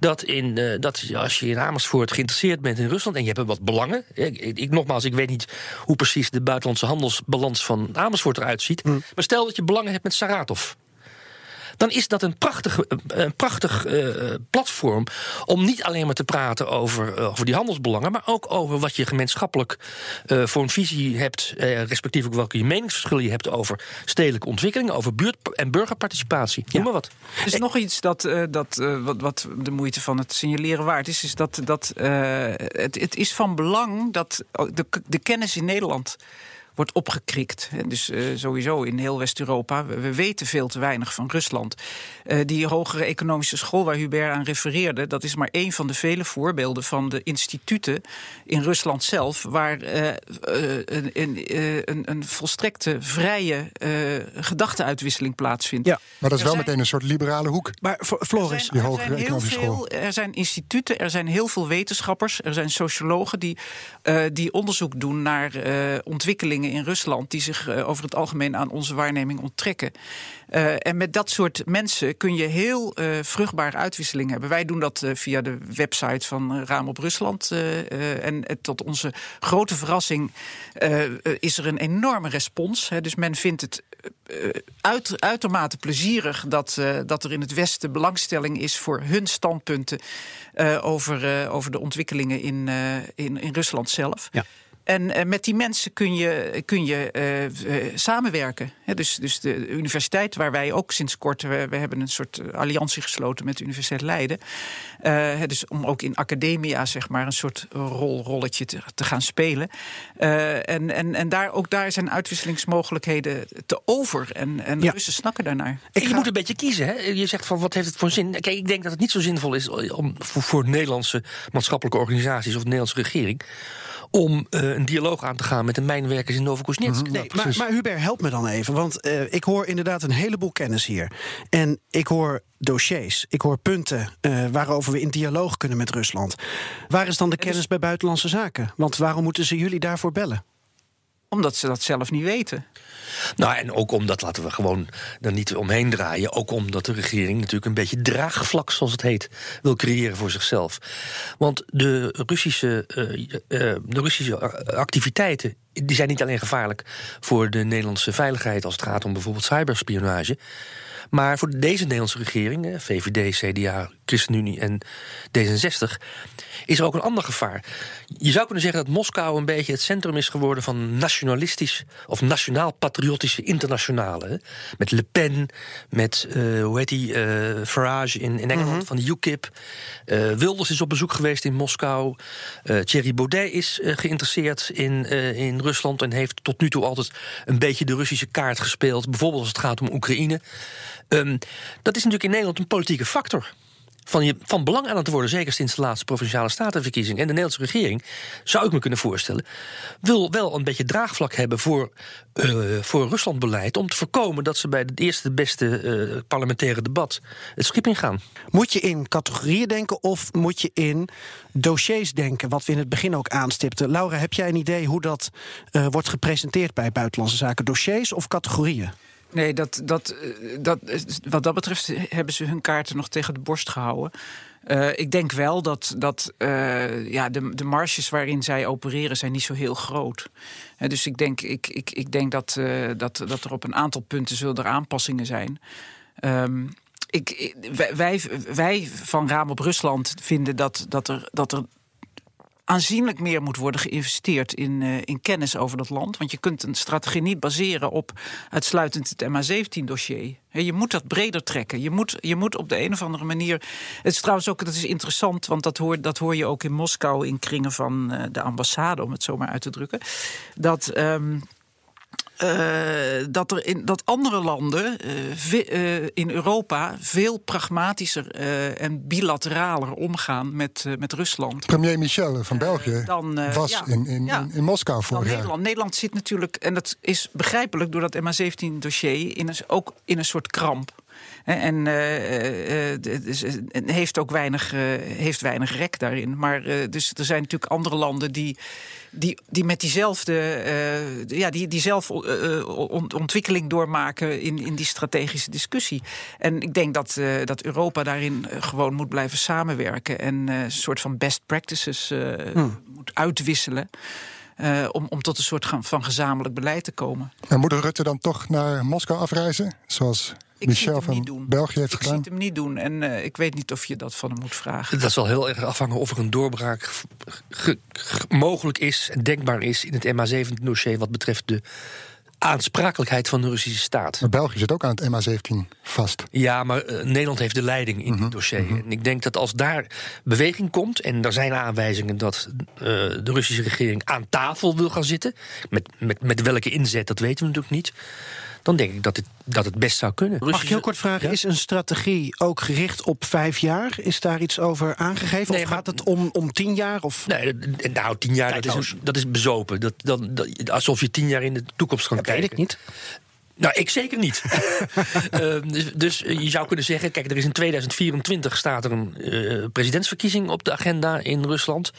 F: dat, in, eh, dat als je in Amersfoort geïnteresseerd bent in Rusland. en je hebt wat belangen. Ik, nogmaals, ik weet niet hoe precies de buitenlandse handelsbalans van Amersfoort eruit ziet. Maar stel dat je belangen hebt met Saratov. Dan is dat een prachtig, een prachtig eh, platform om niet alleen maar te praten over, eh, over die handelsbelangen, maar ook over wat je gemeenschappelijk eh, voor een visie hebt, respectief ook welke je meningsverschillen je hebt over stedelijke ontwikkeling, over buurt- en burgerparticipatie. Noem maar wat.
E: Er is nog iets dat, dat, wat, wat de moeite van het signaleren waard is. Is dat, dat het, het is van belang dat de, de kennis in Nederland wordt opgekrikt. Dus eh, sowieso in heel West-Europa. We, we weten veel te weinig van Rusland. Eh, die hogere economische school waar Hubert aan refereerde... dat is maar één van de vele voorbeelden van de instituten in Rusland zelf... waar eh, een, een, een, een volstrekte vrije gedachteuitwisseling plaatsvindt.
C: Ja,
D: Maar dat is
E: Er
D: wel
E: zijn-
D: meteen een soort liberale hoek.
C: Maar Floris,
E: Er
D: die
E: er,
D: hogere
E: zijn heel
D: economische school.
E: er zijn instituten, er zijn heel veel wetenschappers, er zijn sociologen die, die onderzoek doen naar eh, in Rusland die zich eh, over het algemeen aan onze waarneming onttrekken. Eh, en met dat soort mensen kun je heel eh, vruchtbare uitwisseling hebben. Wij doen dat via de website van Raam op Rusland. en tot onze grote verrassing is er een enorme respons. Dus men vindt het uit, uitermate plezierig dat, dat er in het Westen belangstelling is voor hun standpunten over, over de ontwikkelingen in, in, in Rusland zelf.
C: Ja.
E: En eh, met die mensen kun je, kun je eh, eh, samenwerken. Hè, dus, dus de universiteit, waar wij ook sinds kort... We, we hebben een soort alliantie gesloten met de Universiteit Leiden. Eh, hè, dus om ook in academia zeg maar, een soort rol, rolletje te, te gaan spelen. Eh, en en, en daar, ook daar zijn uitwisselingsmogelijkheden te over. En, en
C: Ja.
E: Russen snakken daarnaar.
F: Ik
C: ga-
F: je moet een beetje kiezen. Hè? Je zegt van wat heeft het voor zin? Kijk, ik denk dat het niet zo zinvol is om, voor, voor Nederlandse maatschappelijke organisaties of de Nederlandse regering. Om eh, een dialoog aan te gaan met de mijnwerkers in Novokosnetsk. Nee,
C: maar, maar Hubert, help me dan even. Want eh, ik hoor inderdaad een heleboel kennis hier. En ik hoor dossiers, ik hoor punten eh, waarover we in dialoog kunnen met Rusland. Waar is dan de kennis bij buitenlandse zaken? Want waarom moeten ze jullie daarvoor bellen?
E: Omdat ze dat zelf niet weten.
F: Nou, en ook omdat, laten we gewoon er niet omheen draaien... ook omdat de regering natuurlijk een beetje draagvlak, zoals het heet... wil creëren voor zichzelf. Want de Russische, eh, eh, de Russische activiteiten die zijn niet alleen gevaarlijk voor de Nederlandse veiligheid als het gaat om bijvoorbeeld cyberspionage. Maar voor deze Nederlandse regering, eh, VVD, CDA, ChristenUnie en D66, is er ook een ander gevaar. Je zou kunnen zeggen dat Moskou een beetje het centrum is geworden van nationalistisch of nationaal-patriotische internationale. Met Le Pen, met, eh, hoe heet die, eh, Farage in, in Engeland van de UKIP. Eh, Wilders is op bezoek geweest in Moskou. Thierry Baudet is geïnteresseerd in, in Rusland en heeft tot nu toe altijd een beetje de Russische kaart gespeeld. Bijvoorbeeld als het gaat om Oekraïne. Ehm, dat is natuurlijk in Nederland een politieke factor. Van, je, van belang aan het worden, zeker sinds de laatste provinciale statenverkiezing. En de Nederlandse regering, zou ik me kunnen voorstellen, wil wel een beetje draagvlak hebben voor, eh voor Ruslandbeleid. Om te voorkomen dat ze bij het eerste beste eh, parlementaire debat het schip ingaan.
C: Moet je in categorieën denken of moet je in dossiers denken? Wat we in het begin ook aanstipten. Laura, heb jij een idee hoe dat eh, wordt gepresenteerd bij Buitenlandse Zaken? Dossiers of categorieën?
E: Nee, dat, dat, eh, dat, wat dat betreft hebben ze hun kaarten nog tegen de borst gehouden. Eh, ik denk wel dat, dat eh, ja, de, de marges waarin zij opereren zijn niet zo heel groot. Eh, dus ik denk, ik, ik, ik denk dat, eh, dat, dat er op een aantal punten zullen er aanpassingen zijn. Ehm, ik- wij, wij, wij van Raam op Rusland vinden dat, dat, er, dat er aanzienlijk meer moet worden geïnvesteerd in, eh, in kennis over dat land. Want je kunt een strategie niet baseren op uitsluitend het MH17-dossier. Je moet dat breder trekken. Je moet, je moet op de een of andere manier. Het is trouwens ook, dat is interessant, want dat hoor, dat hoor je ook in Moskou in kringen van eh, de ambassade, om het zo maar uit te drukken. Dat. ehm, eh, dat, er in, dat andere landen eh, ve- eh, in Europa veel pragmatischer eh, en bilateraler omgaan met, eh, met Rusland.
D: Premier Michel van België
E: dan, eh,
D: was
E: ja.
D: in, in,
E: Ja.
D: in, Moskou vorig jaar.
E: Nederland. Nederland zit natuurlijk, en dat is begrijpelijk door dat MH17-dossier, in een, ook in een soort kramp. En eh, eh, dus, eh, en heeft ook weinig, eh, heeft weinig rek daarin. Maar eh, dus er zijn natuurlijk andere landen die, die, die met diezelfde, eh, ja, die, die zelf eh, eh, ont- ontwikkeling doormaken in, in die strategische discussie. En ik denk dat, dat Europa daarin gewoon moet blijven samenwerken en een soort van best practices eh, moet uitwisselen. om, om tot een soort van gezamenlijk beleid te komen.
D: En moet Rutte dan toch naar Moskou afreizen? Zoals
E: Ik zie
D: Michel
E: het hem niet doen.
D: België heeft
E: ik zie
D: gedaan?
E: het hem niet doen en eh, ik weet niet of je dat van hem moet vragen.
F: Dat zal heel erg afhangen of er een doorbraak ge- ge- mogelijk is en denkbaar is in het MH17-dossier wat betreft de aansprakelijkheid van de Russische staat.
D: Maar België zit ook aan het MH17 vast.
F: Ja, maar eh, Nederland heeft de leiding in dit dossier. En ik denk dat als daar beweging komt... en er zijn aanwijzingen dat eh, de Russische regering aan tafel wil gaan zitten... Met, met, met welke inzet, dat weten we natuurlijk niet... dan denk ik dat het, dat het best zou kunnen.
C: Mag ik heel kort vragen, is een strategie ook gericht op vijf jaar? Is daar iets over aangegeven?
F: Nee,
C: of
F: maar-
C: gaat het om, om tien jaar? Of...
F: Nee, d- nou, tien jaar, dat is, dat is bezopen. Dat, dat, dat- alsof je tien jaar in de toekomst kan
C: Dat
F: kijken.
C: weet ik niet.
F: Nou, ik zeker niet. Ehm, dus, dus je zou kunnen zeggen, kijk, er is in 2024 staat er een eh, presidentsverkiezing op de agenda in Rusland.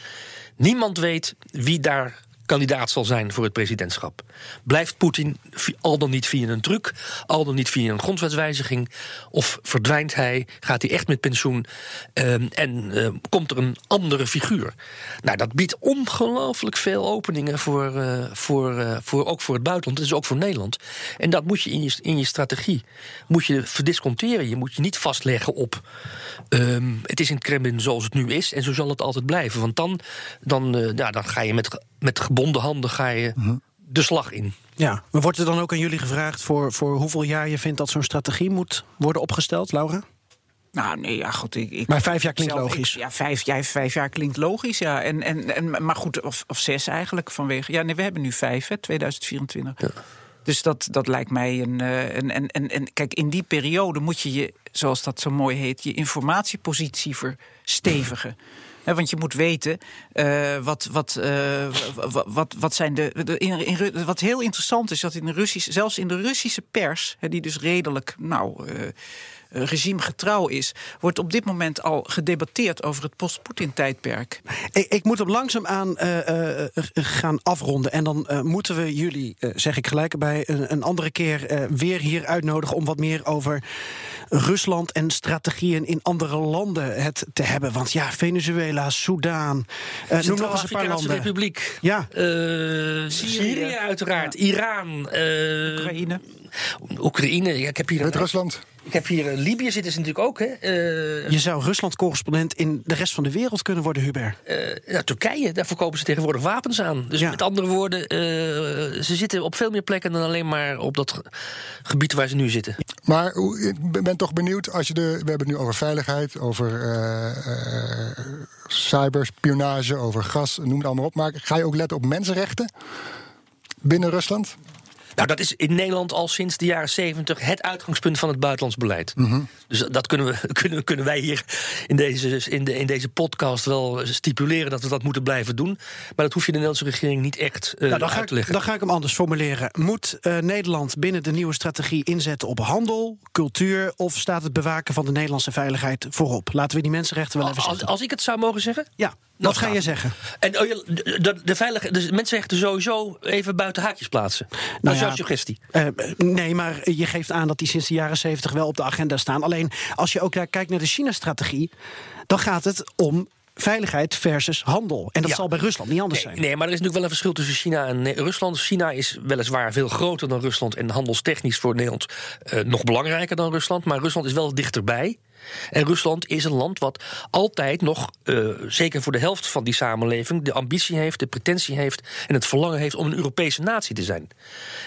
F: Niemand weet wie daar kandidaat zal zijn voor het presidentschap. Blijft Poetin al dan niet via een truc, al dan niet via een grondwetswijziging, of verdwijnt hij, gaat hij echt met pensioen ehm, en eh, komt er een andere figuur? Nou, dat biedt ongelooflijk veel openingen voor, eh, voor, eh, voor, ook voor het buitenland, dus ook voor Nederland. En dat moet je in je, in je strategie moet je verdisconteren. Je moet je niet vastleggen op ehm, het is in het Kremlin zoals het nu is en zo zal het altijd blijven. Want dan, dan, eh, ja, dan ga je met, met gebonden handen ga je de slag in.
C: Ja, maar wordt er dan ook aan jullie gevraagd voor, voor hoeveel jaar je vindt dat zo'n strategie moet worden opgesteld, Laura?
E: Nou, nee, ja, goed. Ik, ik,
C: Maar vijf jaar klinkt
E: zelf-
C: logisch.
E: ik- ja, vijf, ja, vijf jaar klinkt logisch, ja. En, en, en, maar goed, of, of zes eigenlijk vanwege. Ja, nee, we hebben nu vijf, hè, 2024. Dus dat, dat lijkt mij een, eh, een. En, en, en kijk, in die periode moet je je, zoals dat zo mooi heet, je informatiepositie verstevigen. Want je moet weten eh, wat, wat, eh, wat, wat, zijn de. de- in, in, wat heel interessant is, dat in de Russische, zelfs in de Russische pers, die dus redelijk, nou. Eh, uh, regimegetrouw is, wordt op dit moment al gedebatteerd over het post-Poetin-tijdperk.
C: Ik, ik, moet hem langzaamaan uh, uh, gaan afronden. En dan moeten we jullie, zeg ik gelijk bij, een, een andere keer weer hier uitnodigen om wat meer over Rusland en strategieën in andere landen het te hebben. Want ja, Venezuela, Soudaan, noem nog eens een paar landen.
F: Republiek.
C: Ja.
F: Syrië. Syrië. uiteraard. Iran.
E: Oekraïne.
F: Oekraïne. Ja, ik heb hier.
D: Met Rusland.
F: Ik heb hier uh, Libië zitten ze natuurlijk ook. Hè. Uh,
C: je zou Rusland-correspondent in de rest van de wereld kunnen worden, Hubert.
F: Uh, ja, Turkije, daar verkopen ze tegenwoordig wapens aan. Dus ja. met andere woorden, ze zitten op veel meer plekken dan alleen maar op dat gebied waar ze nu zitten.
D: Maar ik ben toch benieuwd, als je de, we hebben het nu over veiligheid, over cyberspionage, over gas, noem het allemaal op. Maar ga je ook letten op mensenrechten binnen Rusland?
F: Nou, dat is in Nederland al sinds de jaren zeventig het uitgangspunt van het buitenlands beleid. Mhm. Dus dat kunnen, we, kunnen, kunnen wij hier in deze, in, de, in deze podcast wel stipuleren dat we dat moeten blijven doen. Maar dat hoef je de Nederlandse regering niet echt uh, nou, uit te leggen.
C: dan ga ik hem anders formuleren. Moet uh, Nederland binnen de nieuwe strategie inzetten op handel, cultuur of staat het bewaken van de Nederlandse veiligheid voorop? Laten we die mensenrechten wel even
F: als,
C: zeggen.
F: Als ik het zou mogen zeggen?
C: Ja. Wat ga je zeggen?
F: En oh, de, de, de, de mensenrechten sowieso even buiten haakjes plaatsen. Nou dat is jouw suggestie.
C: Uh, nee, maar je geeft aan dat die sinds de jaren zeventig wel op de agenda staan. Alleen als je ook kijkt naar de China-strategie, dan gaat het om veiligheid versus handel. En dat zal bij Rusland niet anders
F: nee,
C: zijn.
F: Nee, maar er is natuurlijk wel een verschil tussen China en Rusland. China is weliswaar veel groter dan Rusland en handelstechnisch voor Nederland nog belangrijker dan Rusland. Maar Rusland is wel dichterbij. En Rusland is een land wat altijd nog, uh, zeker voor de helft van die samenleving, de ambitie heeft, de pretentie heeft en het verlangen heeft om een Europese natie te zijn.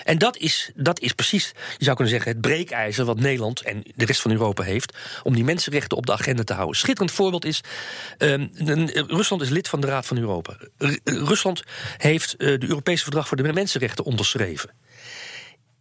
F: En dat is, dat is precies, je zou kunnen zeggen, het breekijzer wat Nederland en de rest van Europa heeft om die mensenrechten op de agenda te houden. Schitterend voorbeeld is, uh, Rusland is lid van de Raad van Europa. R Rusland heeft uh, de Europese Verdrag voor de Mensenrechten onderschreven.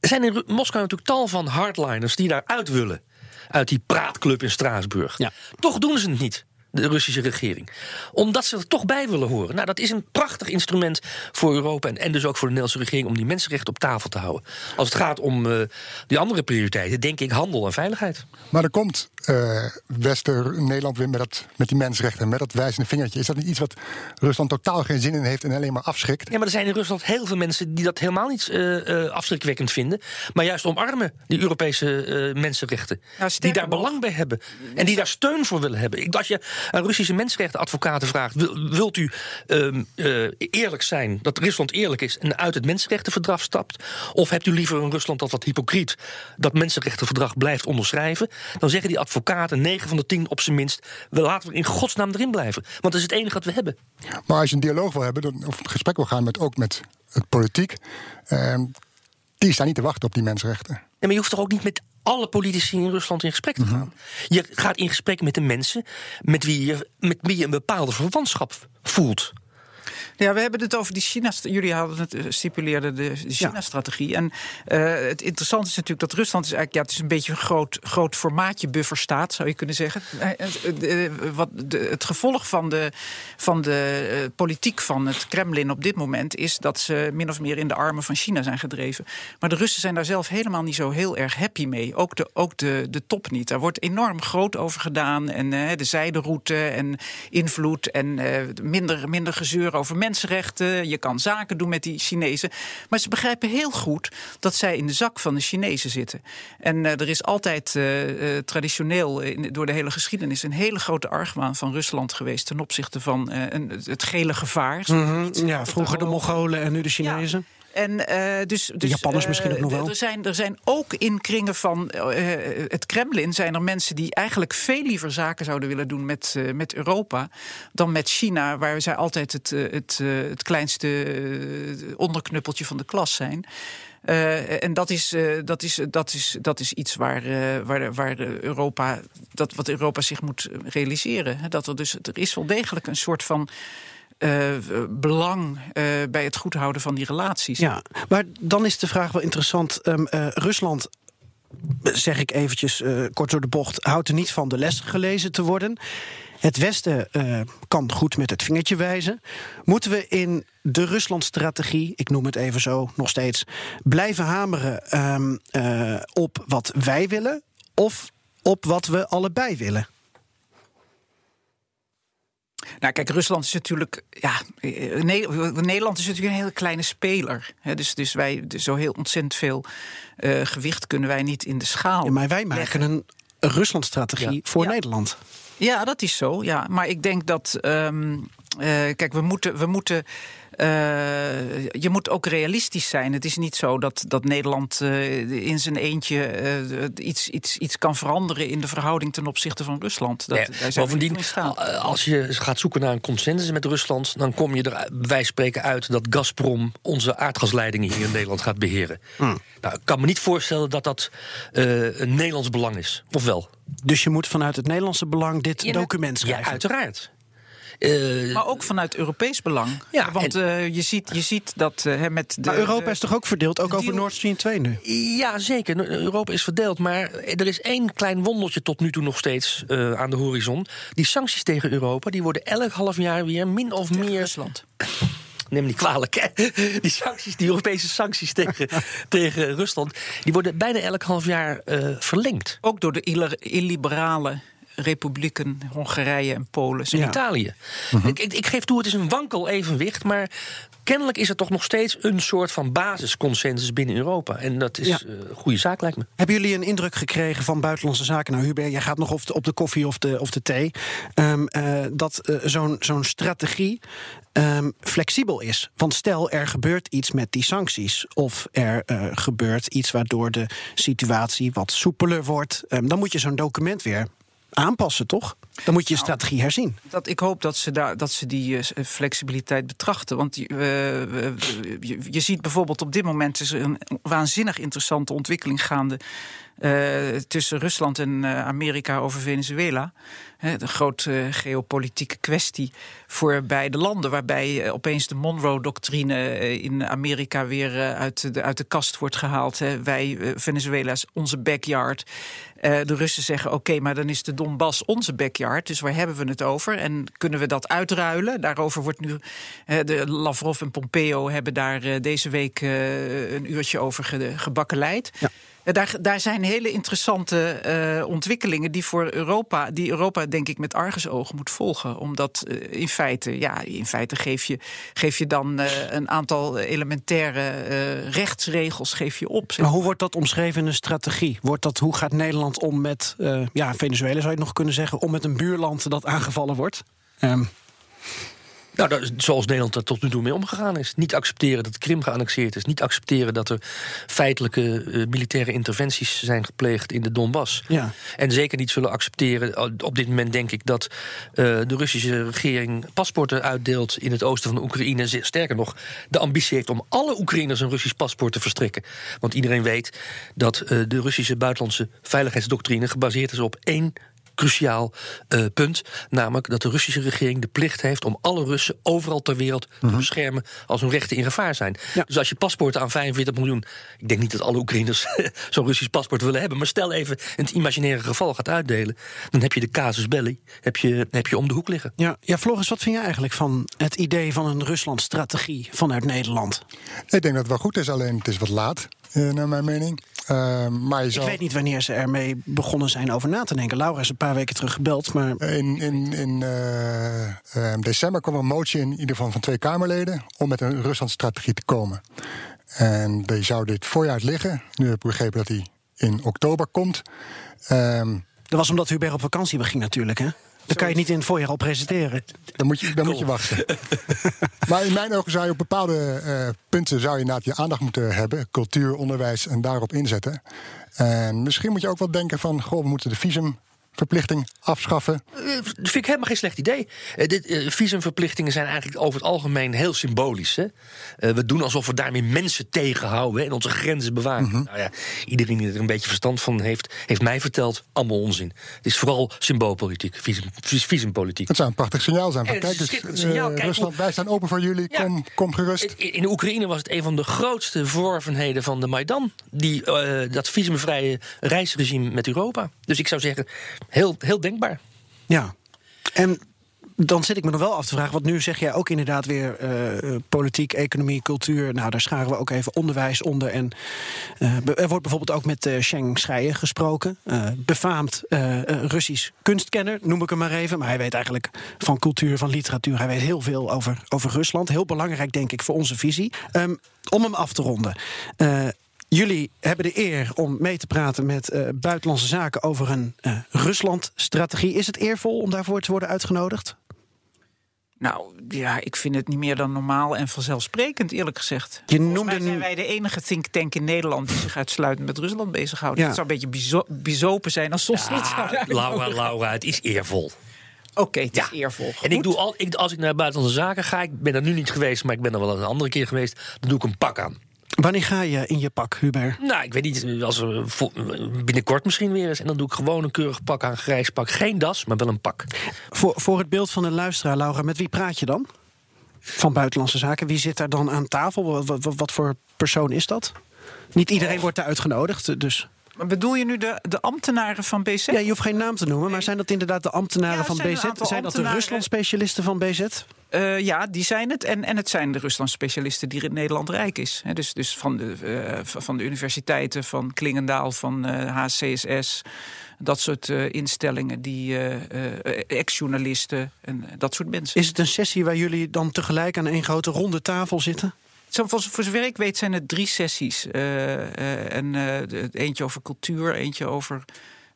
F: Er zijn in Moskou natuurlijk tal van hardliners die daaruit willen uit die praatclub in Straatsburg. Ja. Toch doen ze het niet de Russische regering. Omdat ze er toch bij willen horen. Nou, dat is een prachtig instrument voor Europa en, en dus ook voor de Nederlandse regering om die mensenrechten op tafel te houden. Als het gaat om uh, die andere prioriteiten, denk ik handel en veiligheid.
D: Maar er komt uh, Wester Nederland weer met, dat, met die mensenrechten, met dat wijzende vingertje. Is dat niet iets wat Rusland totaal geen zin in heeft en alleen maar afschrikt?
F: Ja, maar er zijn in Rusland heel veel mensen die dat helemaal niet uh, afschrikwekkend vinden, maar juist omarmen die Europese mensenrechten. Nou, die daar belang bij hebben en die daar steun voor willen hebben. Ik, als je aan Russische mensenrechtenadvocaten vraagt: wilt u uh, eerlijk zijn, dat Rusland eerlijk is en uit het mensenrechtenverdrag stapt? Of hebt u liever een Rusland dat wat hypocriet dat mensenrechtenverdrag blijft onderschrijven? Dan zeggen die advocaten, 9 van de 10 op zijn minst, we laten we in godsnaam erin blijven. Want dat is het enige wat we hebben.
D: Maar als je een dialoog wil hebben, of een gesprek wil gaan met ook met het politiek. Uh, die staan niet te wachten op die mensenrechten.
F: Nee, maar je hoeft toch ook niet met alle politici in Rusland in gesprek te gaan. Mm -hmm. Je gaat in gesprek met de mensen met wie je, met wie je een bepaalde verwantschap voelt.
E: Ja, we hebben het over die China. Jullie hadden het stipuleerde de China-strategie. En uh, het interessante is natuurlijk dat Rusland is eigenlijk, ja, het is een beetje een groot, groot formaatje bufferstaat, zou je kunnen zeggen. Uh, wat het gevolg van de, van de politiek van het Kremlin op dit moment is dat ze min of meer in de armen van China zijn gedreven. Maar de Russen zijn daar zelf helemaal niet zo heel erg happy mee. Ook de, ook de, de top niet. Daar wordt enorm groot over gedaan. En de zijderoute en invloed en minder, minder gezeur over mensen mensenrechten. Je kan zaken doen met die Chinezen. Maar ze begrijpen heel goed dat zij in de zak van de Chinezen zitten. En uh, er is altijd uh, uh, traditioneel in, door de hele geschiedenis een hele grote argwaan van Rusland geweest ten opzichte van een, het gele gevaar.
C: Mm -hmm. Ja, vroeger de Mongolen en nu de Chinezen.
E: Ja. En, uh, dus, dus,
C: de Japanners uh, misschien ook nog wel.
E: Er zijn, er zijn ook in kringen van uh, het Kremlin zijn er mensen die eigenlijk veel liever zaken zouden willen doen met, met Europa dan met China, waar zij altijd het, het, het kleinste onderknuppeltje van de klas zijn. Uh, en dat is, uh, dat, is, dat, is, dat is iets waar, uh, waar, waar Europa, dat wat Europa zich moet realiseren. Dat er dus er is wel degelijk een soort van uh, belang uh, bij het goed houden van die relaties.
C: Ja, maar dan is de vraag wel interessant. Um, uh, Rusland zeg ik eventjes kort door de bocht, houdt er niet van de les gelezen te worden. Het Westen kan goed met het vingertje wijzen. Moeten we in de Rusland-strategie, ik noem het even zo nog steeds, blijven hameren uh, op wat wij willen? Of op wat we allebei willen?
E: Nou, kijk, Rusland is natuurlijk. Ja, eh, Ne- Nederland is natuurlijk een hele kleine speler. Hè, dus, dus wij, dus zo heel ontzettend veel eh, gewicht kunnen wij niet in de schaal.
C: Ja, maar wij maken een Rusland-strategie
F: Ja.
C: voor
E: Ja.
C: Nederland.
E: Ja, dat is zo. Ja. Maar ik denk dat. ehm, eh, kijk, we moeten. We moeten eh, je moet ook realistisch zijn. Het is niet zo dat, dat Nederland eh, in zijn eentje eh, iets, iets, iets kan veranderen in de verhouding ten opzichte van Rusland. Dat,
F: bovendien, als je gaat zoeken naar een consensus met Rusland, dan kom je er van spreken uit dat Gazprom onze aardgasleidingen hier in Nederland gaat beheren.
E: Hmm.
F: Nou, ik kan me niet voorstellen dat dat eh, een Nederlands belang is. Of wel?
C: Dus je moet vanuit het Nederlandse belang dit document schrijven.
F: Ja, uiteraard. Eh,
E: Maar ook vanuit Europees belang.
F: Ja,
E: Want eh, je, ziet, je ziet dat eh, hè, met de.
C: maar Europa
E: de-
C: is toch ook verdeeld, ook over Nord Stream 2 nu?
F: Ja, zeker. Europa is verdeeld. Maar er is één klein wondertje tot nu toe nog steeds eh, aan de horizon. Die sancties tegen Europa die worden elk half jaar weer min of meer.
E: Rusland.
F: Neem me niet kwalijk. Hè? Die sancties, die Europese sancties tegen, tegen Rusland. die worden bijna elk half jaar eh, verlengd.
E: Ook door de illiberale republieken Hongarije en Polen.
F: in Italië. ik, ik, ik geef toe, het is een wankel evenwicht. Maar kennelijk is er toch nog steeds een soort van basisconsensus binnen Europa. En dat is
C: Ja.
F: eh, een goede zaak, lijkt me.
C: Hebben jullie een indruk gekregen van buitenlandse zaken? Nou, Hubert, jij gaat nog op de, op de koffie of de, of de thee. Ehm, eh, dat eh, zo'n zo'n strategie ehm, flexibel is. Want stel, er gebeurt iets met die sancties. Of er gebeurt iets waardoor de situatie wat soepeler wordt. ehm, dan moet je zo'n document weer aanpassen, toch? Dan moet je je strategie herzien.
E: Dat, ik hoop dat ze, daar, dat ze die eh, flexibiliteit betrachten. Want die, eh, je, je ziet bijvoorbeeld op dit moment is er een waanzinnig interessante ontwikkeling gaande. Eh, tussen Rusland en eh, Amerika over Venezuela. De grote eh, geopolitieke kwestie voor beide landen. Waarbij opeens de Monroe-doctrine in Amerika weer uit, de, uit de kast wordt gehaald. Wij, Venezuela is onze backyard. De Russen zeggen: oké, maar dan is de Donbass onze backyard. Dus waar hebben we het over? En kunnen we dat uitruilen? Daarover wordt nu. de Lavrov en Pompeo hebben daar deze week een uurtje over ge, gebakkeleid.
C: Ja.
E: Daar, daar zijn hele interessante eh, ontwikkelingen die voor Europa, die Europa denk ik met argusogen moet volgen. Omdat eh, in feite, ja, in feite geef je, geef je dan eh, een aantal elementaire rechtsregels geef je op. zeg
C: Maar hoe wordt dat omschreven in een strategie? Wordt dat, hoe gaat Nederland om met, ja, Venezuela zou je het nog kunnen zeggen, om met een buurland dat aangevallen wordt? Ehm,
F: Nou, dat zoals Nederland er tot nu toe mee omgegaan is. Niet accepteren dat Krim geannexeerd is. Niet accepteren dat er feitelijke eh, militaire interventies zijn gepleegd in de Donbass.
C: ja.
F: En zeker niet zullen accepteren. eh, Op dit moment denk ik dat eh, de Russische regering paspoorten uitdeelt in het oosten van de Oekraïne. Sterker nog, de ambitie heeft om alle Oekraïners een Russisch paspoort te verstrekken. Want iedereen weet dat de Russische buitenlandse veiligheidsdoctrine gebaseerd is op één cruciaal eh, punt. Namelijk dat de Russische regering de plicht heeft om alle Russen overal ter wereld te beschermen als hun rechten in gevaar zijn.
C: Ja.
F: Dus als je paspoorten aan 45 miljoen. Ik denk niet dat alle Oekraïners zo'n Russisch paspoort willen hebben. Maar stel even het imaginaire geval gaat uitdelen. Dan heb je de casus belli heb je, heb je om de hoek liggen.
C: Ja, ja, Floris, wat vind jij eigenlijk van het idee van een Rusland-strategie vanuit Nederland?
D: Ik denk dat het wel goed is, alleen het is wat laat, eh, naar mijn mening. Eh, maar je
C: Ik weet niet wanneer ze ermee begonnen zijn over na te denken. Laura is een paar weken terug gebeld, maar
D: In, in, in eh, eh, december kwam er een motie in ieder geval van twee Kamerleden om met een Rusland-strategie te komen. En die zou dit voorjaar liggen. Nu heb ik begrepen dat die in oktober komt. Ehm,
C: dat was omdat Hubert op vakantie ging natuurlijk, hè? Dan kan je het niet in het voorjaar al presenteren.
D: dan moet je, dan moet je wachten. maar in mijn ogen zou je op bepaalde eh, punten zou je inderdaad je aandacht moeten hebben. Cultuur, onderwijs en daarop inzetten. En misschien moet je ook wel denken van... goh, we moeten de visumverplichting afschaffen.
F: Dat vind ik helemaal geen slecht idee. Eh, dit, eh, visumverplichtingen zijn eigenlijk over het algemeen heel symbolisch. Hè? We doen alsof we daarmee mensen tegenhouden hè, en onze grenzen bewaken. Nou ja, iedereen die er een beetje verstand van heeft, heeft mij verteld: allemaal onzin. Het is vooral symboolpolitiek, visum, vis- visumpolitiek.
D: Het zou een prachtig signaal zijn. Van, kijk, dus,
F: schitterend signaal. Kijk
D: Rusland, wij staan open voor jullie.
F: Ja.
D: Kom, kom gerust.
F: In Oekraïne was het een van de grootste verworvenheden van de Maidan. Die, dat visumvrije reisregime met Europa. Dus ik zou zeggen, heel, heel denkbaar.
C: Ja. En dan zit ik me nog wel af te vragen, want nu zeg jij ook inderdaad weer uh, politiek, economie, cultuur. Nou, daar scharen we ook even onderwijs onder. En uh, er wordt bijvoorbeeld ook met uh, Sheng Schreier gesproken. befaamd Russisch kunstkenner, noem ik hem maar even. Maar hij weet eigenlijk van cultuur, van literatuur. Hij weet heel veel over, over Rusland. Heel belangrijk, denk ik, voor onze visie. Um, om hem af te ronden. Jullie hebben de eer om mee te praten met uh, Buitenlandse Zaken over een uh, Rusland-strategie. Is het eervol om daarvoor te worden uitgenodigd?
E: Nou ja, ik vind het niet meer dan normaal en vanzelfsprekend, eerlijk gezegd.
C: Je noemde
E: zijn wij de enige think tank in Nederland die zich uitsluitend met Rusland bezighoudt. Ja. Het zou een beetje bizopen zijn als soms ja, niet zou
F: Laura, Laura, het is eervol.
E: Oké, okay, het ja. is eervol.
F: En ik doe al, ik, als ik naar buitenlandse zaken ga, ik ben er nu niet geweest, maar ik ben er wel een andere keer geweest, dan doe ik een pak aan.
C: Wanneer ga je in je pak, Hubert?
F: Nou, ik weet niet. Als binnenkort misschien weer is. En dan doe ik gewoon een keurig pak aan, grijs pak. Geen das, maar wel een pak.
C: Voor, voor het beeld van de luisteraar, Laura, met wie praat je dan? Van Buitenlandse Zaken. Wie zit daar dan aan tafel? Wat, wat, wat voor persoon is dat? Niet iedereen oh. wordt daar uitgenodigd, dus...
E: Maar bedoel je nu de, de ambtenaren van BZ?
C: Ja, je hoeft geen naam te noemen, maar zijn dat inderdaad de ambtenaren van BZ? Zijn dat de Rusland-specialisten van BZ?
E: Uh, ja, die zijn het. En, en het zijn de Rusland-specialisten die in Nederland rijk is. dus dus van, de, uh, van de universiteiten, van Klingendaal, van uh, eh, HCSS. Dat soort instellingen, die ex-journalisten en dat soort mensen.
C: Is het een sessie waar jullie dan tegelijk aan één grote ronde tafel zitten?
E: Zo, voor, voor zover ik weet zijn het drie sessies. en eentje over cultuur, eentje over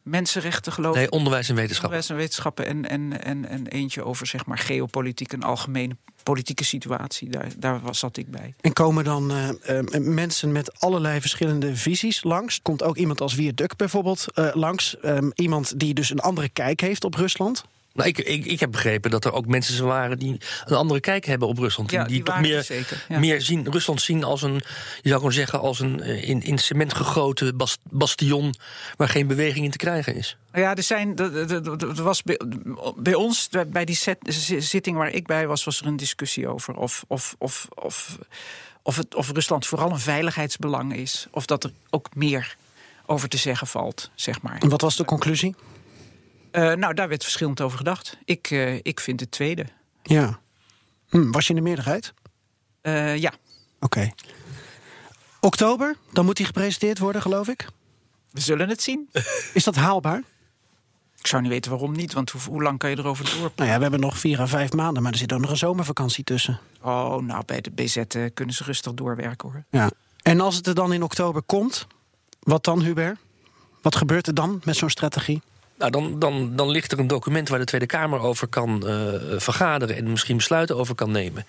E: mensenrechten geloof ik.
F: Nee, onderwijs en wetenschappen.
E: Onderwijs en wetenschappen en, en, en, en eentje over zeg maar geopolitiek, een algemene politieke situatie. Daar, daar zat ik bij.
C: En komen dan uh, uh, mensen met allerlei verschillende visies langs? Komt ook iemand als Wierduk bijvoorbeeld uh, langs? Um, iemand die dus een andere kijk heeft op Rusland?
F: Nou, ik, ik, ik heb begrepen dat er ook mensen waren die een andere kijk hebben op Rusland.
E: Ja,
F: die,
E: toch
F: meer,
E: zeker,
F: ja. meer zien, Rusland zien als een, je zou gewoon zeggen, als een eh, in, in cement gegoten bastion waar geen beweging in te krijgen is.
E: Ja, er zijn. Er was bij, bij ons, bij die set, zitting waar ik bij was, was er een discussie over of, of, of, of, of, het, of Rusland vooral een veiligheidsbelang is. Of dat er ook meer over te zeggen valt, zeg maar.
C: En wat was de conclusie?
E: Uh, nou, daar werd verschillend over gedacht. Ik, uh, ik vind het tweede.
C: Ja. Hm, was je in de meerderheid?
E: Uh, ja.
C: Oké. Okay. Oktober, dan moet hij gepresenteerd worden, geloof ik?
E: We zullen het zien.
C: Is dat haalbaar?
E: Ik zou niet weten waarom niet, want hoe, hoe lang kan je erover door?
C: Nou ja, we hebben nog vier à vijf maanden, maar er zit ook nog een zomervakantie tussen.
E: Oh, nou, bij de BZ kunnen ze rustig doorwerken hoor.
C: Ja. En als het er dan in oktober komt, wat dan, Hubert? Wat gebeurt er dan met zo'n strategie?
F: Nou, dan, dan, dan ligt er een document waar de Tweede Kamer over kan uh, vergaderen en misschien besluiten over kan nemen.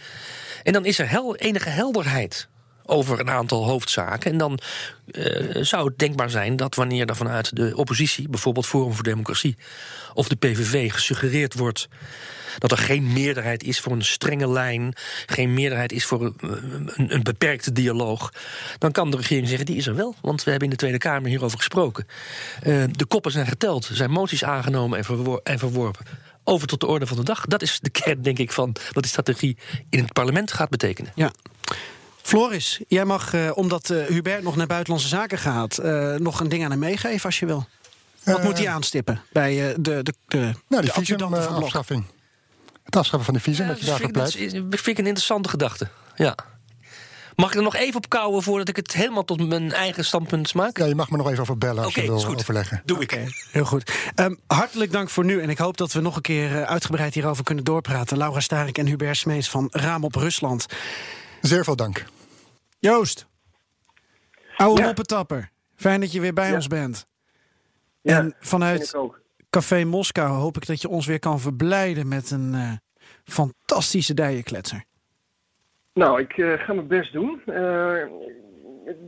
F: En dan is er hel, enige helderheid over een aantal hoofdzaken. En dan uh, zou het denkbaar zijn dat wanneer er vanuit de oppositie, bijvoorbeeld Forum voor Democratie of de PVV, gesuggereerd wordt dat er geen meerderheid is voor een strenge lijn, geen meerderheid is voor een, een, een, beperkte dialoog, dan kan de regering zeggen: die is er wel. Want we hebben in de Tweede Kamer hierover gesproken. Uh, de koppen zijn geteld, zijn moties aangenomen en, en verworpen. Over tot de orde van de dag. Dat is de kern, denk ik, van wat die strategie in het parlement gaat betekenen.
C: Ja. Floris, jij mag, uh, omdat uh, Hubert nog naar buitenlandse zaken gaat, uh, nog een ding aan hem meegeven als je wil. Wat moet hij aanstippen bij de, de, de,
D: nou, de, de visumafschaffing. Het afschaffen van de visum, dat je daarvoor pleit. Dat
F: vind ik een interessante gedachte. Ja. Mag ik er nog even op kouwen voordat ik het helemaal tot mijn eigen standpunt maak?
D: Ja, je mag me nog even over bellen als je wil overleggen.
F: Doe ik.
C: heel goed. Um, hartelijk dank voor nu. En ik hoop dat we nog een keer uitgebreid hierover kunnen doorpraten. Laura Starik en Hubert Smees van Raam op Rusland.
D: Zeer veel dank.
C: Joost, oude ja. moppetapper. Fijn dat je weer bij ons bent.
G: Ja,
C: en vanuit Café Moskou hoop ik dat je ons weer kan verblijden met een uh, fantastische dijenkletser.
G: Nou, ik uh, ga mijn best doen. Uh,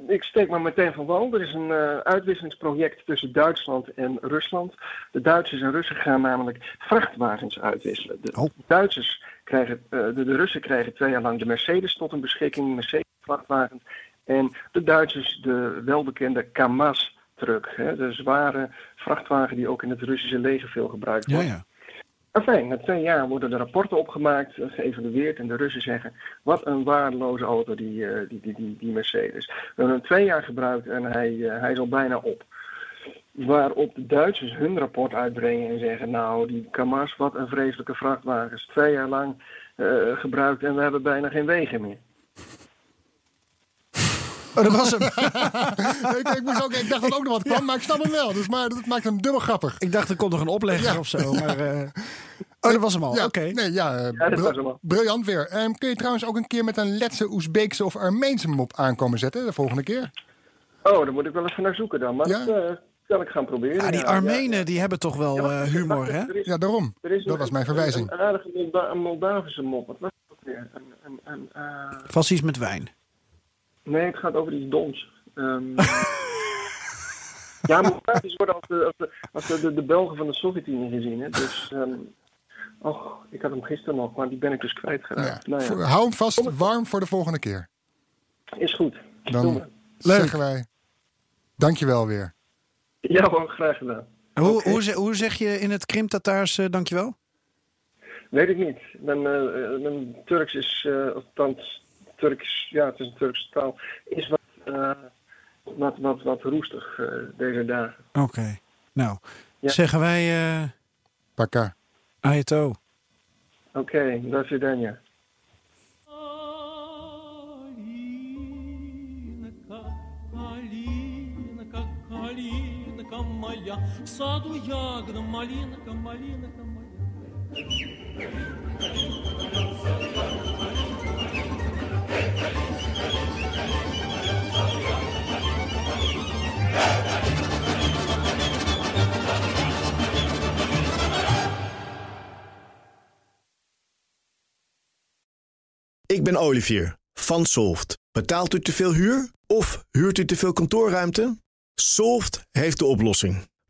G: ik steek maar meteen van wal. Er is een uitwisselingsproject tussen Duitsland en Rusland. De Duitsers en Russen gaan namelijk vrachtwagens uitwisselen. De oh. Duitsers krijgen, de, de, Russen krijgen twee jaar lang de Mercedes tot een beschikking, Mercedes-vrachtwagens. En de Duitsers de welbekende Kamaz truck. Hè, de zware vrachtwagen die ook in het Russische leger veel gebruikt wordt. Ja, ja. Enfin, na twee jaar worden de rapporten opgemaakt, eh, geëvalueerd en de Russen zeggen: wat een waardeloze auto, die, uh, die, die, die, die, Mercedes. We hebben hem twee jaar gebruikt en hij, hij is al bijna op. Waarop de Duitsers hun rapport uitbrengen en zeggen: Nou, die Kamaz, wat een vreselijke vrachtwagens. Twee jaar lang eh, gebruikt en we hebben bijna geen wegen meer.
C: Oh, dat was hem.
D: ik, ik, moest ook, ik dacht dat ook nog wat kwam, maar ik snap hem wel. Dus maar dat maakt hem dubbel grappig.
C: ik dacht er komt nog een oplegger
D: Ja.
C: of zo. Maar, eh, oh, dat was hem al.
D: Ja,
C: Oké.
D: nee, ja, eh,
G: Ja, dat
D: bril-
G: was hem al.
D: briljant weer. Ehm, kun je trouwens ook een keer met een Letse, Oezbeekse of Armeense mop aankomen zetten de volgende keer?
G: Oh, daar moet ik wel even naar zoeken dan. Maar
D: Ja?
G: dat zal ik gaan proberen.
C: Ja, die
G: ja.
C: Armenen die hebben toch wel
G: Ja,
C: eh, humor, hè?
D: Ja, daarom.
G: er is
D: Dat
G: een-
D: was mijn verwijzing.
G: Een, aardige Molda- een Moldavische mop. Wat was dat weer? Een, een, een, eh,
C: Vast iets met wijn.
G: Nee, het gaat over iets doms. Ehm ja, Moldavisch worden als, de, als, de, als de, de, de Belgen van de Sovjet-Unie gezien. Hè? Dus, ehm oh, ik had hem gisteren nog, maar die ben ik dus kwijtgeraakt.
D: Ja.
G: Nou
D: hou hem vast warm voor de volgende keer.
G: is goed. Doen
D: Dan zeggen wij dankjewel weer.
G: Ja hoor, graag gedaan.
C: Hoe,
G: okay.
C: hoe, hoe, zeg je in het Krim-Tataars eh, dankjewel?
G: Weet ik niet. Mijn, uh, mijn Turks is, althans, Turks, ja, het is een Turkse taal, is wat, wat, wat, wat roestig deze dagen.
C: Oké. Nou, zeggen wij... Uh...
D: Paka.
C: Aito.
G: Oké, okay, dat is
H: het dan, ja. в саду ягода, малинка, малинка моя.
A: Ik ben Olivier van Solft. Betaalt u te veel huur of huurt u te veel kantoorruimte? Solft heeft de oplossing.